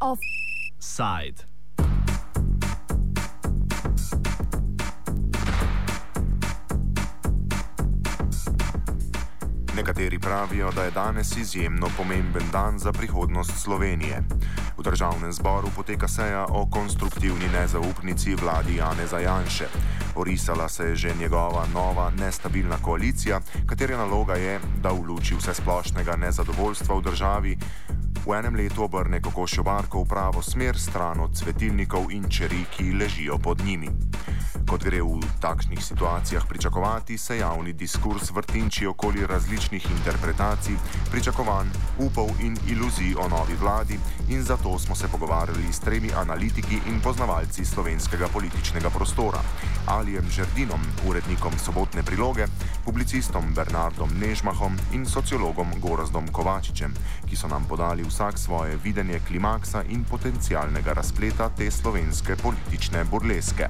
Offside. Nekateri pravijo, da je danes izjemno pomemben dan za prihodnost Slovenije. V državnem zboru poteka seja o konstruktivni nezaupnici vladi Jane Zajanše. Orisala se je že njegova nova nestabilna koalicija, katere naloga je, da v luči vse splošnega nezadovoljstva v državi v enem letu obrne kokošjo barko v pravo smer, stran od svetilnikov in čeri, ki ležijo pod njimi. Kot gre v takšnih situacijah pričakovati, se javni diskurs vrtinči okoli različnih interpretacij, pričakovanj, upov in iluzij o novi vladi in zato smo se pogovarjali s tremi analitiki in poznavalci slovenskega političnega prostora. Alijem Žerdinom, urednikom sobotne priloge, publicistom Bernardom Nežmahom in sociologom Gorazdom Kovačičem, ki so nam podali vsak svoje videnje klimaksa in potencialnega razpleta te slovenske politične burleske.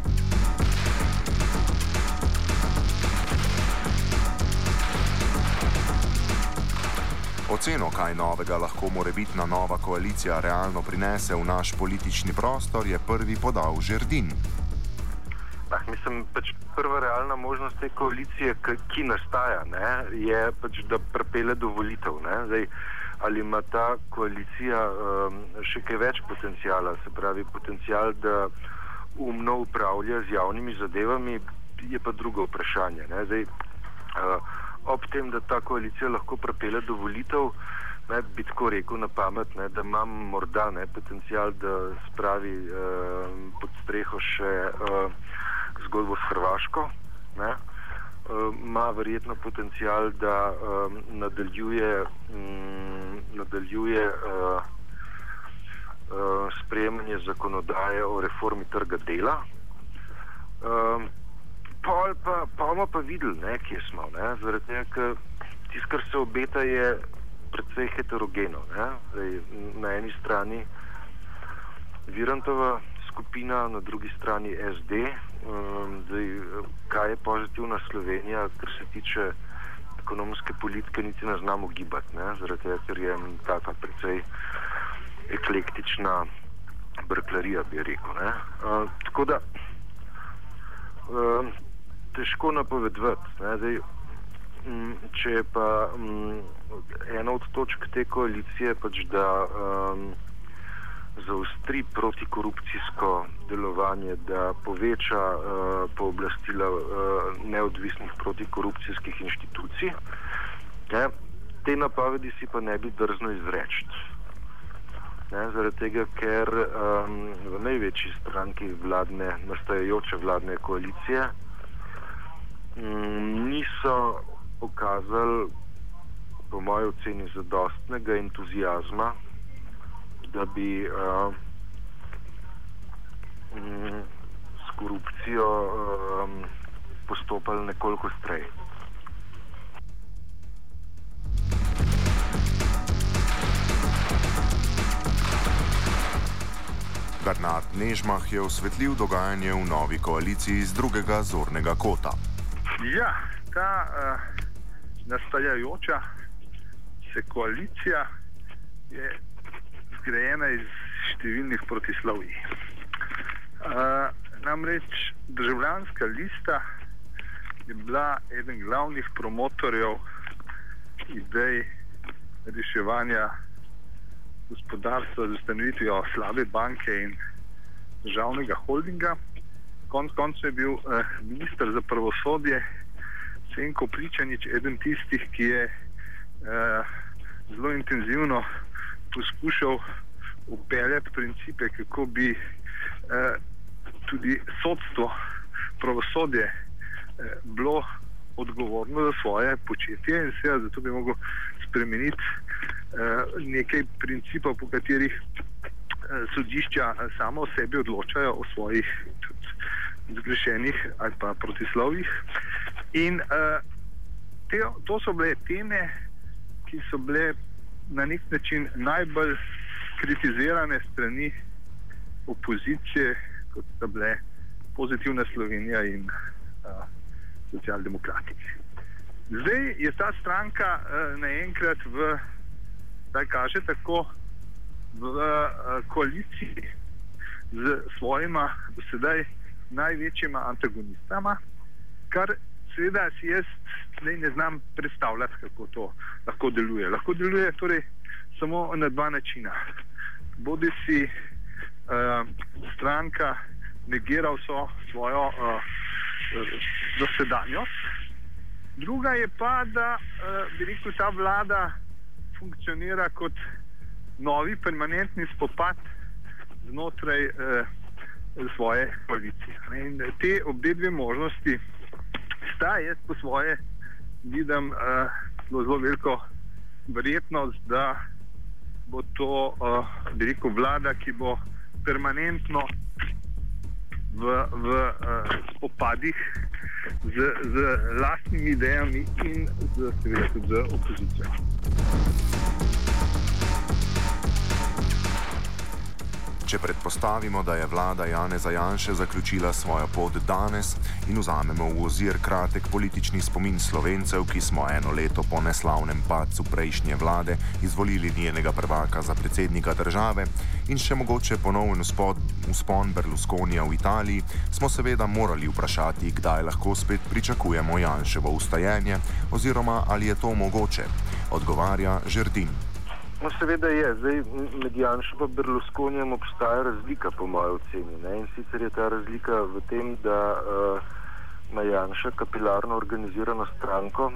Oceno, kaj novega lahko morebitna nova koalicija realno prinese v naš politični prostor, je prvi podal Žerdin. Ah, mislim, pač prva realna možnost te koalicije, ki nastaja, ne, je, pač, da pripelje do volitev. Zdaj, ali ima ta koalicija um, še kaj več potencijala, se pravi, potencijal, da umno upravlja z javnimi zadevami, je pa drugo vprašanje. Zdaj, uh, ob tem, da ta koalicija lahko prepele do volitev, ne, bi tako rekel na pamet, ne, da imam morda ne, potencijal, da spravi uh, pod streho še uh, zgodbo s Hrvaško. Ne, ima verjetno potencial, da um, nadaljuje, um, nadaljuje uh, uh, sprejemanje zakonodaje o reformi trga dela. Um, pa pa bomo pa videli, ne, kje smo. Ne, zaradi tega, ker tisto, kar se obeta, je precej heterogeno. Zdaj, na eni strani Virantova skupina, na drugi strani SD. Um, zdaj, kaj je pozitivna Slovenija, kar se tiče ekonomske politike, niti ne znamo gibati, zaradi tega, ker je ta precej eklektična brklarija, bi rekel. Uh, tako da uh, težko napovedati. Um, če je pa um, ena od točk te koalicije, pač da um, zaustri protikorupcijsko delovanje, da poveča uh, pooblastila uh, neodvisnih protikorupcijskih inštitucij. Ne? Te napovedi si pa ne bi drzno izreči. Zaradi tega, ker um, v največji stranki vladne, nastajajoče vladne koalicije um, niso pokazali, po mojem oceni, zadostnega entuzijazma da bi uh, um, s korupcijo um, postopali nekoliko strej. Bernard Nežmah je osvetlil dogajanje v novi koaliciji z drugega zornega kota. Ja, ta uh, nastajajoča se koalicija je zgrajena iz številnih protislovij. Uh, namreč državljanska lista je bila eden glavnih promotorjev idej reševanja gospodarstva z ustanovitvijo slabe banke in državnega holdinga. Konec koncev je bil uh, ministr za pravosodje Senko Pličanič eden tistih, ki je uh, zelo intenzivno poskušal upeljati principe, kako bi eh, tudi sodstvo, pravosodje eh, bilo odgovorno za svoje početje in seveda zato bi mogel spremeniti eh, nekaj principov, po katerih eh, sodišča samo o sebi odločajo o svojih zgrešenih ali pa protislovjih. In eh, te, to so bile teme, ki so bile na nek način najbolj kritizirane strani opozicije, kot sta bile pozitivna Slovenija in uh, socialdemokrati. Zdaj je ta stranka uh, naenkrat v, da kaže tako, v uh, koaliciji z svojima dosedaj največjima antagonistama, kar seveda si jaz ne znam predstavljati, kako to lahko deluje. Lahko deluje torej samo na dva načina. Bodi si uh, stranka negira vso svojo uh, dosedanjost, druga je pa, da uh, bi rekel, ta vlada funkcionira kot novi permanentni spopad znotraj uh, svoje koalicije. Te obe dve možnosti sta, jaz po svoje vidim uh, zelo, zelo veliko verjetnost, da bo to uh, rekel, vlada, ki bo permanentno v, v uh, spopadih z, z lastnimi idejami in z, seveda, tudi z opozicijo. Če predpostavimo, da je vlada Jane Zajanše zaključila svojo pot danes in vzamemo v ozir kratek politični spomin slovencev, ki smo eno leto po neslavnem padcu prejšnje vlade izvolili njenega prvaka za predsednika države in še mogoče ponovno vzpon Berlusconija v Italiji, smo seveda morali vprašati, kdaj lahko spet pričakujemo Janševo ustajenje oziroma ali je to mogoče. Odgovarja Žerdin. No, seveda je. Zdaj, med Janšom in Berlusconijem obstaja razlika, po mojem oceni. Ne? In sicer je ta razlika v tem, da uh, ima Janša kapilarno organizirano stranko,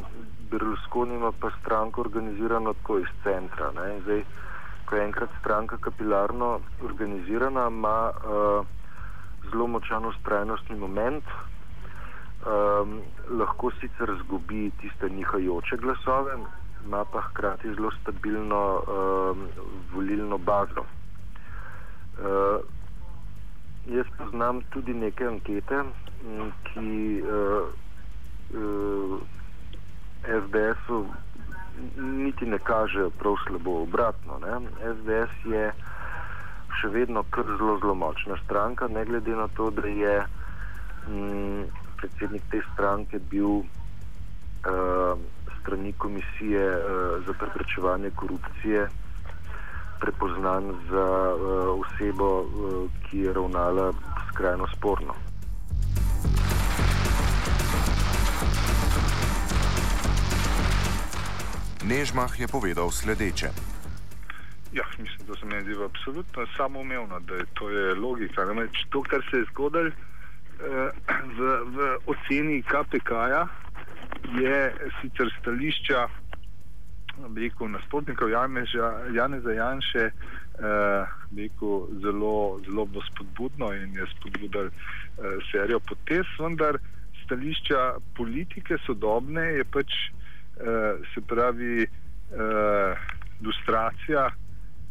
Berlusconi ima pa stranko organizirano tako iz centra. Zdaj, ko je enkrat stranka kapilarno organizirana, ima uh, zelo močan ustrajnostni moment. Um, lahko sicer zgubi tiste njihajoče glasove, ima pa hkrati zelo stabilno uh, volilno bazo. Uh, jaz poznam tudi neke ankete, ki uh, uh, SDS-u niti ne kažejo prav slabo, obratno. Ne? SDS je še vedno kar zelo, zelo močna stranka, ne glede na to, da je um, predsednik te stranke bil. Uh, strani Komisije uh, za preprečevanje korupcije prepoznan za uh, osebo, uh, ki je ravnala skrajno sporno. Nežmah je povedal sledeče. Ja, mislim, da se mi zdi absolutno samoumevno, da je to je logika. Namreč to, kar se je zgodilo eh, v, v oceni KPK-ja, je sicer stališča rekel, nasprotnikov Janeza Janše eh, rekel, zelo, zelo spodbudno in je spodbudil eh, serijo potez, vendar stališča politike sodobne je pač eh, se pravi eh, ilustracija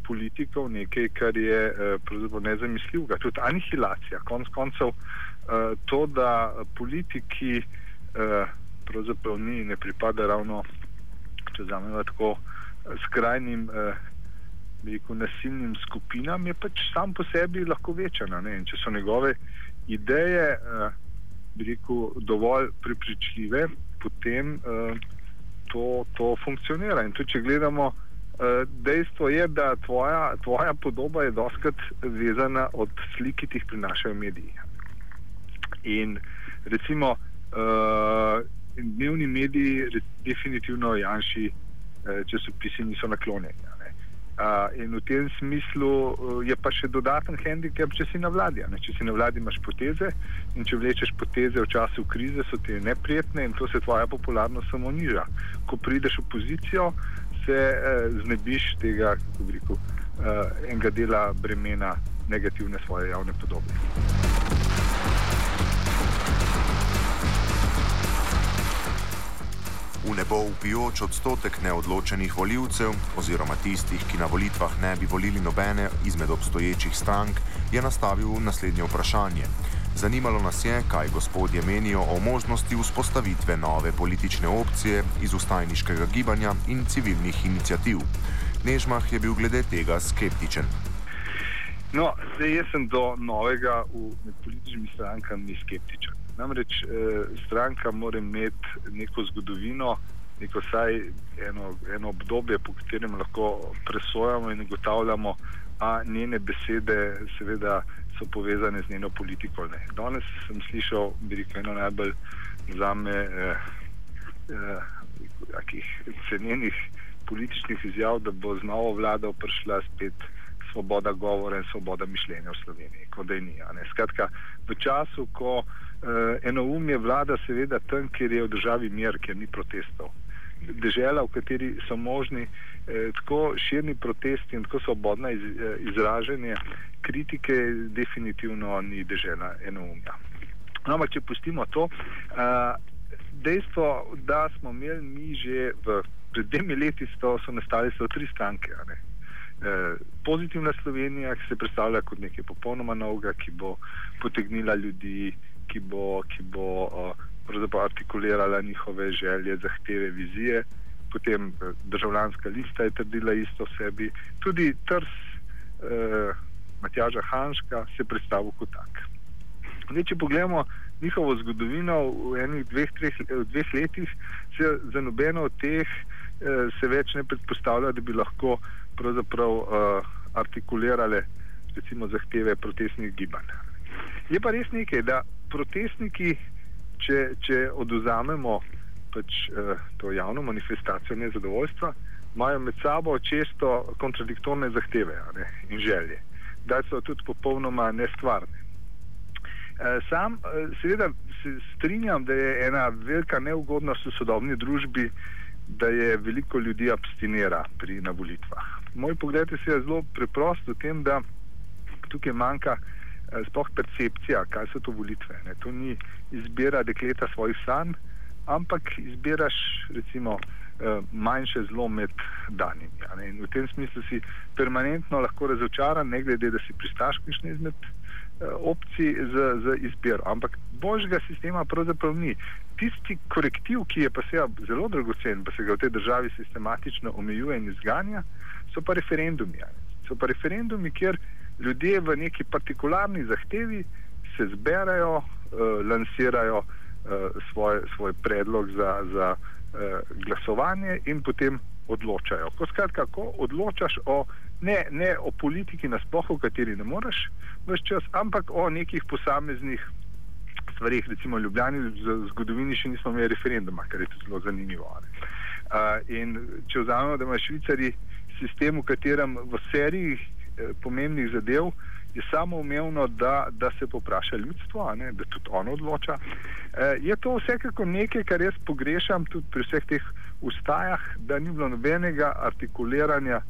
politikov nekaj, kar je eh, nezamisljivo. Tudi anihilacija, konc koncev eh, to, da politiki eh, pravzaprav ni, ne pripada ravno, če zamemo tako, skrajnim, eh, rekel, nasilnim skupinam, je pač sam po sebi lahko večena. Če so njegove ideje, eh, rekel, dovolj prepričljive, potem eh, to, to funkcionira. In tudi, če gledamo, eh, dejstvo je, da tvoja, tvoja podoba je doskrat vezana od slik, ki jih prinašajo mediji. In recimo, uh, dnevni mediji, definitivno Janši eh, časopisi niso naklonjeni. Uh, in v tem smislu uh, je pa še dodaten handicap, če si na vladi. Ne? Če si na vladi, imaš poteze in če vlečeš poteze v času krize, so ti neprijetne in to se tvoja popularnost samo niža. Ko prideš v pozicijo, se uh, znebiš tega, kako bi rekel, uh, enega dela bremena negativne svoje javne podobe. V nebo upijoč odstotek neodločenih voljivcev, oziroma tistih, ki na volitvah ne bi volili nobene izmed obstoječih strank, je nastavil naslednje vprašanje. Zanimalo nas je, kaj gospodje menijo o možnosti vzpostavitve nove politične opcije iz ustajniškega gibanja in civilnih inicijativ. Nežmah je bil glede tega skeptičen. No, jaz sem do novega v političnih strankah skeptičen. Namreč eh, stranka mora imeti neko zgodovino, neko saj eno, eno obdobje, po katerem lahko presojamo in ugotavljamo, a njene besede seveda so povezane z njeno politiko. Ne. Danes sem slišal, bi rekel, eno najbolj za me eh, eh, cenjenih političnih izjav, da bo z novo vlado prišla spet svoboda govora in svoboda mišljenja v Sloveniji, kot da je ni. Skratka, v času, ko eh, enoumje vlada seveda tam, kjer je v državi mir, kjer ni protestov. Dežela, v kateri so možni eh, tako širni protesti in tako svobodna iz, eh, izražanje kritike, definitivno ni dežela enoumja. No, ampak, če pustimo to, eh, dejstvo, da smo imeli mi že v, pred dvemi leti, sto, so nastale so tri stranke. Eh, pozitivna Slovenija, ki se predstavlja kot nekaj popolnoma novega, ki bo potegnila ljudi, ki bo, ki bo uh, artikulirala njihove želje, zahteve, vizije. Potem uh, državljanska lista je trdila isto sebi, tudi trs uh, Matjaža Hanška se predstavlja kot tak. Zdaj, če pogledamo njihovo zgodovino v enih dveh, treh, dveh letih, se za nobeno od teh uh, se več ne predpostavlja, da bi lahko pravzaprav uh, artikulirale recimo zahteve protestnih gibanj. Je pa res nekaj, da protestniki, če, če oduzamemo pač, uh, to javno manifestacijo nezadovoljstva, imajo med sabo često kontradiktorne zahteve ne, in želje, da so tudi popolnoma nestvarne. Uh, sam seveda se strinjam, da je ena velika neugodnost v sodobni družbi, da je veliko ljudi abstinira pri na volitvah. Moj pogled je zelo preprost v tem, da tukaj manjka eh, sploh percepcija, kaj so to volitve. Ne. To ni izbira dekleta svojih sanj, ampak izbiraš recimo manjše zlo med danimi. In v tem smislu si permanentno lahko razočaran, ne glede, da si pristaš kakšne izmed eh, opcij za, za izbiro. Ampak božjega sistema pravzaprav ni. Tisti korektiv, ki je pa seveda zelo dragocen, pa se ga v tej državi sistematično omejuje in izganja, so pa referendumi. So pa referendumi, kjer ljudje v neki partikularni zahtevi se zberajo, uh, lansirajo uh, svoj, svoj predlog za, za uh, glasovanje in potem odločajo. Ko skratka, ko odločaš o, ne, ne o politiki nasploh, o kateri ne moreš več čas, ampak o nekih posameznih stvarih, recimo v Ljubljani, v zgodovini še nismo imeli referenduma, kar je zelo zanimivo. Uh, če vzamemo, da imajo Švicari sistem, v katerem v seriji eh, pomembnih zadev je samo umevno, da, da se popraša ljudstvo, ne, da tudi ono odloča. Eh, je to vsekako nekaj, kar jaz pogrešam tudi pri vseh teh ustajah, da ni bilo nobenega artikuliranja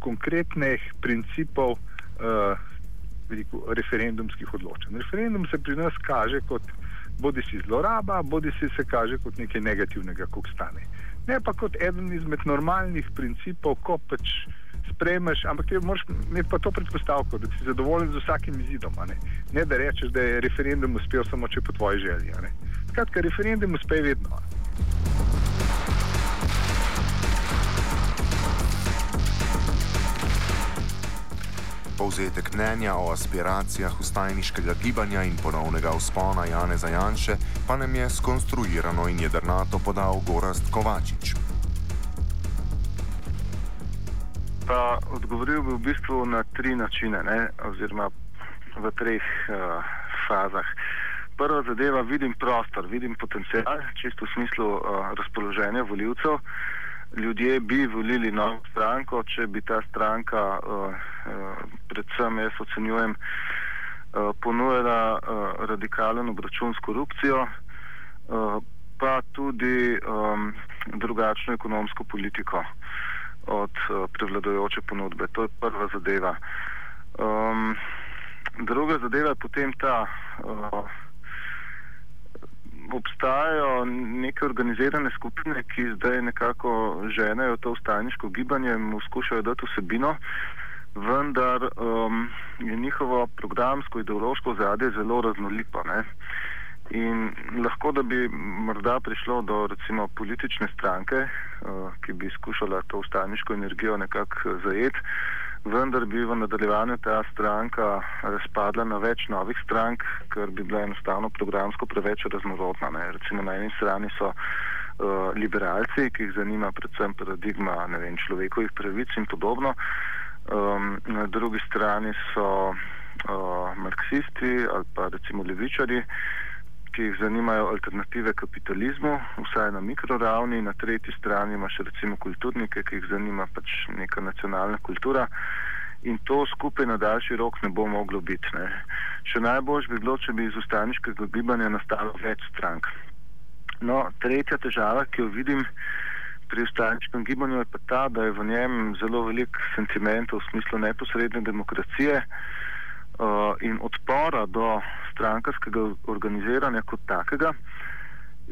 konkretnih principov eh, veliko, referendumskih odločanj. Referendum se pri nas kaže kot bodi si zloraba, bodi si se kaže kot nekaj negativnega, kot stane ne pa kot eden izmed normalnih principov, ko pač sprejmeš, ampak ti moraš imeti pa to predpostavko, da si zadovoljen z vsakim izidom. Ne? ne da rečeš, da je referendum uspel samo če po tvoji želji. Skratka, referendum uspe vedno. Povzetek mnenja o aspiracijah ustajniškega gibanja in ponovnega vzpona Jane Zajanše pa nam je skonstruirano in jedrnato podal Gorast Kovačič. Pa odgovoril bi v bistvu na tri načine, ne? oziroma v treh uh, fazah. Prva zadeva, vidim prostor, vidim potencial, čisto v smislu uh, razpoloženja voljivcev ljudje bi volili novo stranko, če bi ta stranka, uh, uh, predvsem jaz ocenjujem, uh, ponujala uh, radikalen obračun s korupcijo, uh, pa tudi um, drugačno ekonomsko politiko od uh, prevladojoče ponudbe. To je prva zadeva. Um, druga zadeva je potem ta. Uh, obstajajo neke organizirane skupine, ki zdaj nekako ženejo to ustaniško gibanje in mu skušajo dati vsebino, vendar um, je njihovo programsko ideološko zadje zelo raznoliko. Ne? In lahko, da bi morda prišlo do recimo politične stranke, uh, ki bi skušala to ustaniško energijo nekako zajeti, vendar bi v nadaljevanju ta stranka razpadla na več novih strank, ker bi bila enostavno programsko preveč raznorodna. Ne. Recimo na eni strani so uh, liberalci, ki jih zanima predvsem paradigma vem, človekovih pravic in podobno, um, na drugi strani so uh, marksisti ali pa recimo levičari, ki jih zanimajo alternative kapitalizmu, vsaj na mikroravni, na tretji strani imaš recimo kulturnike, ki jih zanima pač neka nacionalna kultura. In to skupaj na daljši rok ne bo moglo biti. Ne. Še najbolj bi bilo, če bi iz ustaniškega gibanja nastalo več strank. No, tretja težava, ki jo vidim pri ustaniškem gibanju, je pa ta, da je v njem zelo velik sentimentov v smislu neposredne demokracije uh, in odpora do strankarskega organiziranja kot takega.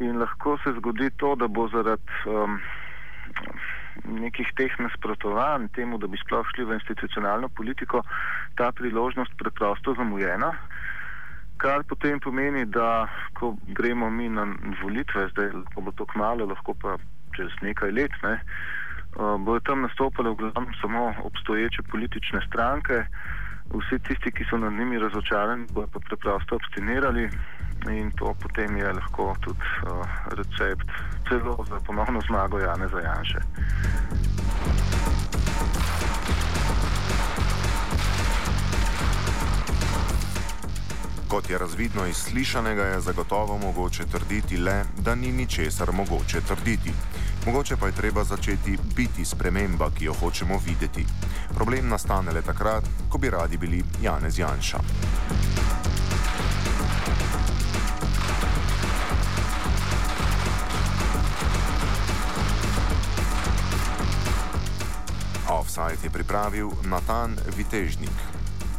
In lahko se zgodi to, da bo zaradi um, nekih teh nasprotovanj temu, da bi sploh šli v institucionalno politiko, ta priložnost preprosto zamujena. Kar potem pomeni, da ko gremo mi na volitve, zdaj ko bo to kmalo, lahko pa čez nekaj let, ne, uh, bojo tam nastopale v glavnem samo obstoječe politične stranke, vsi tisti, ki so nad njimi razočarani, bodo pa preprosto abstinirali in to potem je lahko tudi uh, recept celo za ponovno zmago Jane Zajanše. Kot je razvidno iz slišanega, je zagotovo mogoče trditi le, da ni ničesar mogoče trditi. Mogoče pa je treba začeti biti sprememba, ki jo hočemo videti. Problem nastane le takrat, ko bi radi bili Janez Janša. Offside je pripravil Natan Vitežnik.